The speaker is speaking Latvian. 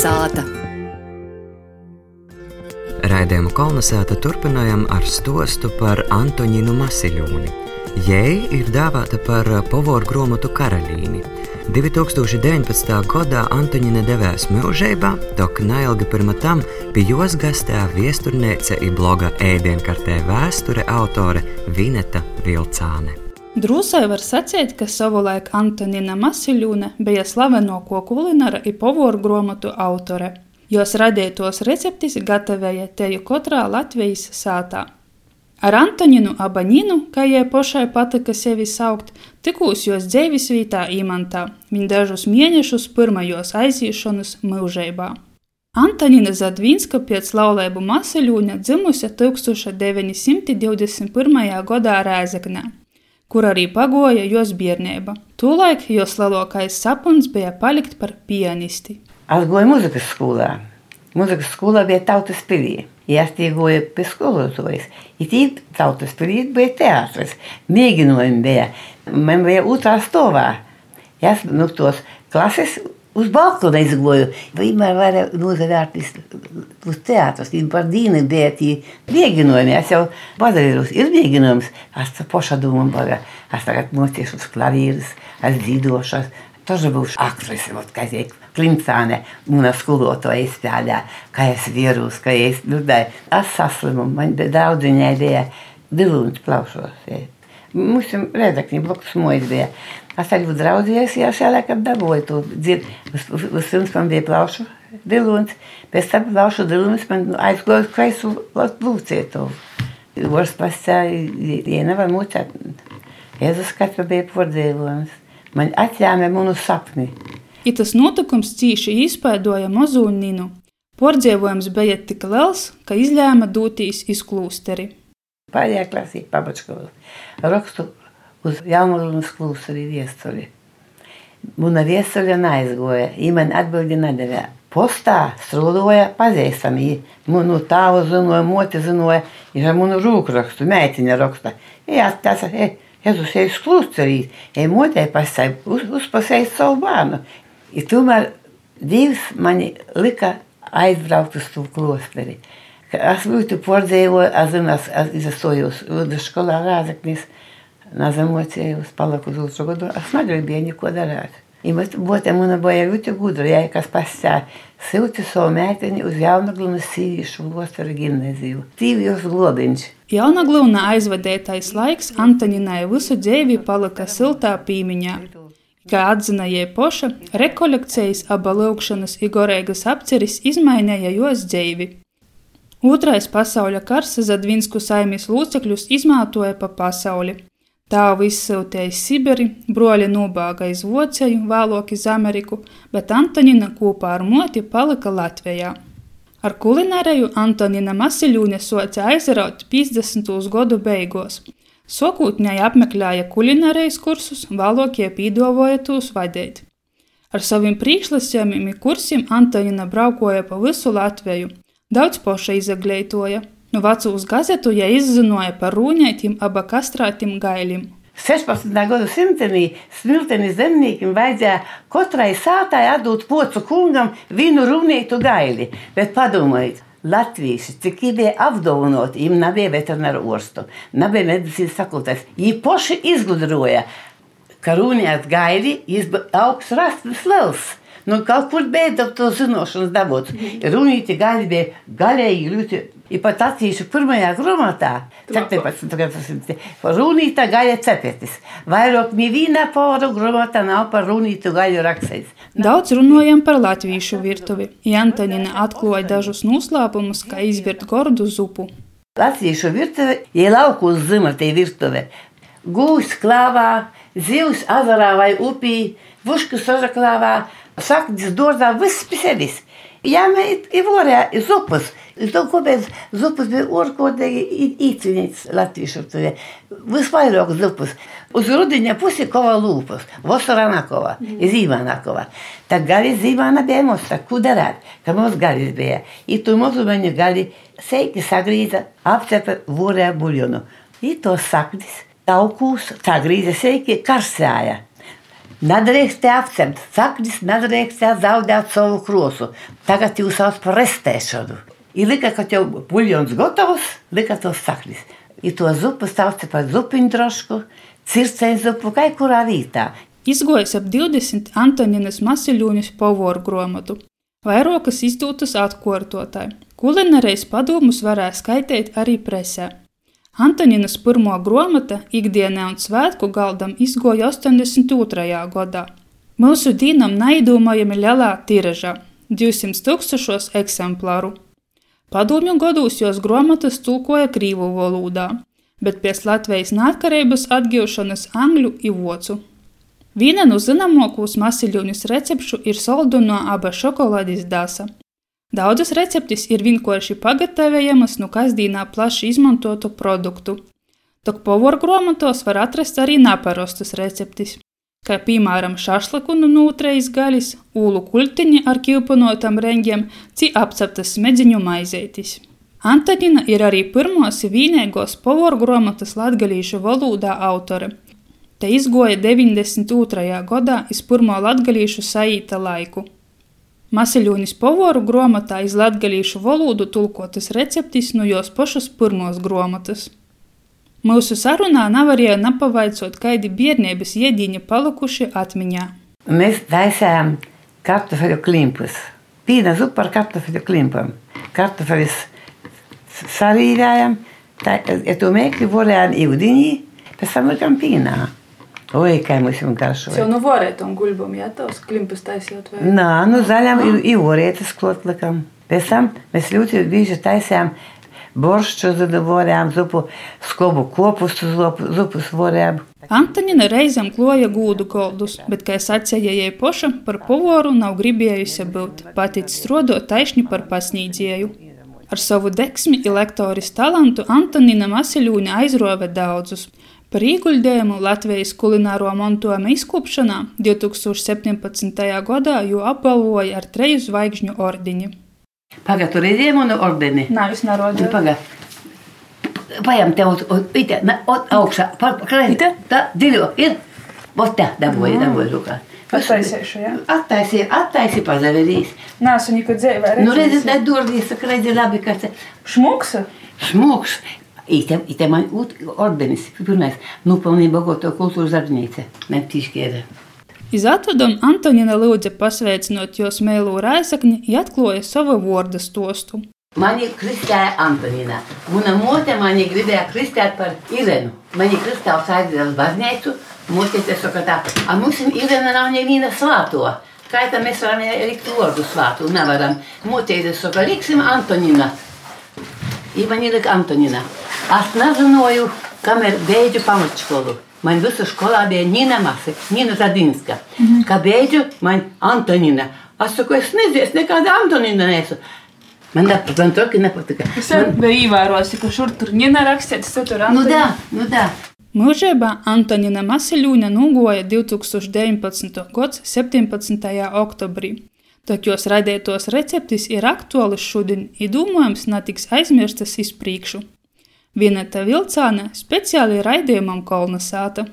Kolnesāta. Raidījumu kolonizēta turpinājām ar stostu par Antoniņu Masiļūni. Jai ir dāvāta par povoru grāmatu karalīni. 2019. gadā Antoniņa devēs mūžībā, tok neilgi pirms tam pie jos gastē viesturnēce i bloga ēdienkartē vēsture autore Vineta Vilcāne. Drūsai var sacīt, ka savulaik Antonina Masiļūne bija slavenāko kulinara i povoru grāmatu autore. Jos radītos receptis gatavoja teju katrā Latvijas sātā. Ar Antoninu Abaninu, kā jai pašai patika sevi saukt, tikūs jos dzīves vietā īmantā, viņa dažus mēnešus pirmajos aizīšanas mūžībā. Antonina Zadvinska pēc laulību Masiļūne dzimusi 1921. gadā Rēzeknē kur arī pagoja jos bērnība. Tūlaik jos lielākais sapnis bija palikt par pianisti. Es gāju muzikas skolā. Muzikas skolā bija tautas pilī. Ja es gāju pie skolotājas. Ir tī tautas pilī bija teātris. Mēģinājumi bija. Man bija otrā stāvā. Es nu tos klases uz balkona izgoju. Vienmēr varēja nozavērties uz teātrus. Par dīnu bija tie mēģinājumi. Es jau padarīju, ir mēģinājums. Es tā paša domāju, baga. Es tagad mociešu uz klavīrus, es dzīvošu. Тоже būšu aktrise, вот, kā tiek Klimcāne, mana skolotāja izstrādā, kā es vīrus, kā es dudāju. Es saslimu, man bija daudz viņai bija dilūns plaušos. Mums redakņi blokus mojas bija. Es arī draudzījos, ja šajā laikā dabūju to dzirdu. Vispirms man bija plaušu dilūns, pēc tam plaušu dilūns man aizgoja uz kreisu lūcietu. Vors pasā, ja nevar mūcēt. Jēzus skats bija pordzīvojums. Man atļāma manu sapni. I tas notikums cīši izpaidoja mazu Ninu. Pordzīvojums bija tik liels, ka izlēma doties iz klūsteri. Pārējā klasī pabačkos. Rakstu uz Jaunulūnas klūsteri viesturi. Muna viesturi neaizgoja, viņa man atbildi nedavē. Postā strūdoja pazīstami. Manu tāvu zinoja, moti zinoja, ir ar manu rūkrakstu, meitiņa raksta. Jā, tas ir, Jēzus, ej uz klūsterī, ej motē pasai, uz, uzpasēj savu bērnu. I tomēr Dievs mani lika aizbraukt uz to klosteri. Es būtu pārdzīvojis, es zinu, es, es izstojos vidusskolā Rāzaknis, nezamocējos, paliku uz otru gadu, es negribēju neko darīt. I bet būtē mana bija ļoti gudra, ja kas pasā silti savu mēteni uz Jaunaglunas sīvīšu Lostara gimnaziju. Tīvijos globiņš. Jaunagluna aizvadētais laiks Antoninai visu dzīvi palika siltā pīmiņā. Kā atzina jai poša, rekolekcijas aba lūkšanas igorēgas apceris izmainīja jos dzīvi. Otrais pasaules kars Zadvinsku saimnes locekļus izmantoja pa pasauli. Tēvu izsūtīja Sibiri, broļi nobāga iz Vociju, vēlāk iz Ameriku, bet Antonina kopā ar moti palika Latvijā. Ar kulināriju Antonina Masiļūne soca aizraut 50. gadu beigās. Sokūtņai apmeklēja kulinārijas kursus, vēlākie pīdavoja tūs vadīt. Ar saviem priekšlasījumiem kursiem Antonina braukoja pa visu Latviju, daudz poša izagleitoja. Nu vecūs gazetu ja izzinoja par rūņētim aba kastrātim gailim. 16. gada simtenī smiltenis zemniekiem vajadzēja katrai sātai atdot pocu kungam vienu runītu gaili, bet padomājiet, Latvijas, cik bija apdāvināti, viņiem nebija veterināru orstu, nebija medicīnas fakultātes. Viņi paši izgudroja, ka runāt gaili, ir augsts rastas liels. Nu, kaut kur beidzot to zināšanas dabūt. Runīti gaļi bija gaļēji ļoti. I pat attīšu pirmajā grāmatā, 17. gadsimta, runīta gaļa cepetis. Vairāk neviena poru grāmatā nav par runītu gaļu rakstīts. Daudz runājam par latviešu virtuvi. Jantonina atklāja dažus noslēpumus, kā izvirt gordu zupu. Latviešu virtuve ir lauku uz zimatē virtuve. Gūs klāvā, zivs azarā vai upī, vuškas sažaklāvā, dārzā, viss pie sevis. Ja mēs ivorējām zupas, to kāpēc zupas bija orkodīgi īciņas latviešu tuvē. Visvairāk zupas. Uz rudiņa pusi kova lūpas, vasarā nakova, mm. zīmā nakova. Tā gali zīmāna bija mums, tā ko darāt, ka mums galis bija. I tu mani gali seiki sagrīza, apcepa vorē buļonu. I to saknis, taukūs, sagrīza seiki karsēja. Nedrīkst apcept, saknis nedrīkst zaudēt savu krosu. Tagad jūs sauc par restēšanu. Ir lika, kad jau buļļons gatavs, lika tos saknis. Ir to zupu sauc par zupiņu drošku, circēju zupu, kā kurā vietā. Izgojis ap 20 Antoninas Masiļūņas povoru gromatu. Vairākas izdūtas atkārtotāji. Kulinārais padomus varēja skaitīt arī presē. Antoninas pirmo grāmata ikdienā un svētku galdam izgoja 82. gadā. Mūsu dīnam neizdomājami lielā tiražā - 200 tūkstošos eksemplāru. Padomju gados jos grāmatas tulkoja krīvu valodā, bet pēc Latvijas neatkarības atgūšanas angļu un vācu. Viena no zināmākos masiļoņus recepšu ir solduno aba šokolādes dāsa. Daudzas receptes ir vienkārši pagatavojamas no kasdienā plaši izmantotu produktu. Tok povoru grāmatos var atrast arī neparastas receptes, kā piemēram šašliku no nūtrejas gaļas, ūlu kultiņi ar kilpanotam reņģiem, ci apceptas smedziņu maizētis. Antonina ir arī pirmos vienīgos povoru grāmatas latgalīšu valodā autore. Te izgoja 92. gadā iz pirmo latgalīšu saīta laiku. Masiļūnis povoru grāmatā iz latgalīšu valodu tulkotas receptis no jos pašas pirmos grāmatas. Mūsu sarunā nevarēja nepavaicot, kādi bērnības iedīņi palikuši atmiņā. Mēs taisījām kartupeļu klimpus. Pīna zupa ar kartupeļu klimpam. Kartupeļus sarīvējām, ja to mēkli vorējām ūdenī, pēc tam likām pīnā. Oi, kā jau garšo. Jau nu vorēt un guļbam, jā, tos klimpus taisījot vai? Nā, nu zaļām ir, ir vorētas klot likam. Pēc tam mēs ļoti bieži taisījām boršķu vorējām, zupu, skobu kopustu zupus vorējām. Antonina reizēm kloja gūdu goldus, bet, kā sacīja jai poša, par povoru nav gribējusi būt, patic strodot taišņi par pasnīdzēju. Ar savu deksmi un lektoris talantu Antonina Masiļūna aizrove daudzus. Par ieguldījumu Latvijas kulināro mantojuma izkopšanā 2017. gadā jau apbalvoja ar treju zvaigžņu ordiņu. Pagaidā, tur redzēji manu ordeni? Nē, es nerodzu. Pagaidā. Paņem te uz augšā, krēti. Tā, dziļo, ir. Vot tā, dabūja, dabūja rukā. Attaisīšu, jā? Attaisīja, attaisīja pazaverīs. Nē, es viņu dzīvē Nu, redzi, tā durvis, saka, redzi, labi, ka tas Šmuksa? Šmuks. Ite, ite man út ordenis, pirmais, nupelnīja Bogoto kultūras darbnīca, ne tīškieda. Iz atvadam Antonina lūdza pasveicinot jos mēlū raisakni, ja atklāja savu vārdu stostu. Mani kristēja Antonina. Mana mote mani gribēja kristēt par Irenu. Mani kristāvs aizveda uz baznīcu. Mote te saka tā, a mums Irena nav neviena svāto. Kā tā mēs varam likt vārdu svātu? Nevaram. Mote te saka, liksim Antonina. I man ielika Antonina. Es nezināju, kamēr beidzu pamatskolu. Man visā skolā bija Nina Masa, Nina Zadinska. Mm -hmm. Kā beidzu, man Antonina. Es saku, es nezinu, es nekāda Antonina neesmu. Man nepatīk, man to nepatika. Es jau biju ievērojusi, ka šur tur Nina rakstīts, tu tur Nu, tā, nu, tā. Mūžībā Antonina Masiļūna nogoja 2019. gada 17. oktobrī. Tokios radītos receptes ir aktuālas šodien, iedomājams, netiks aizmirstas izpriekšu. Viena tā vilcāne speciāli raidījumam kolonizēta.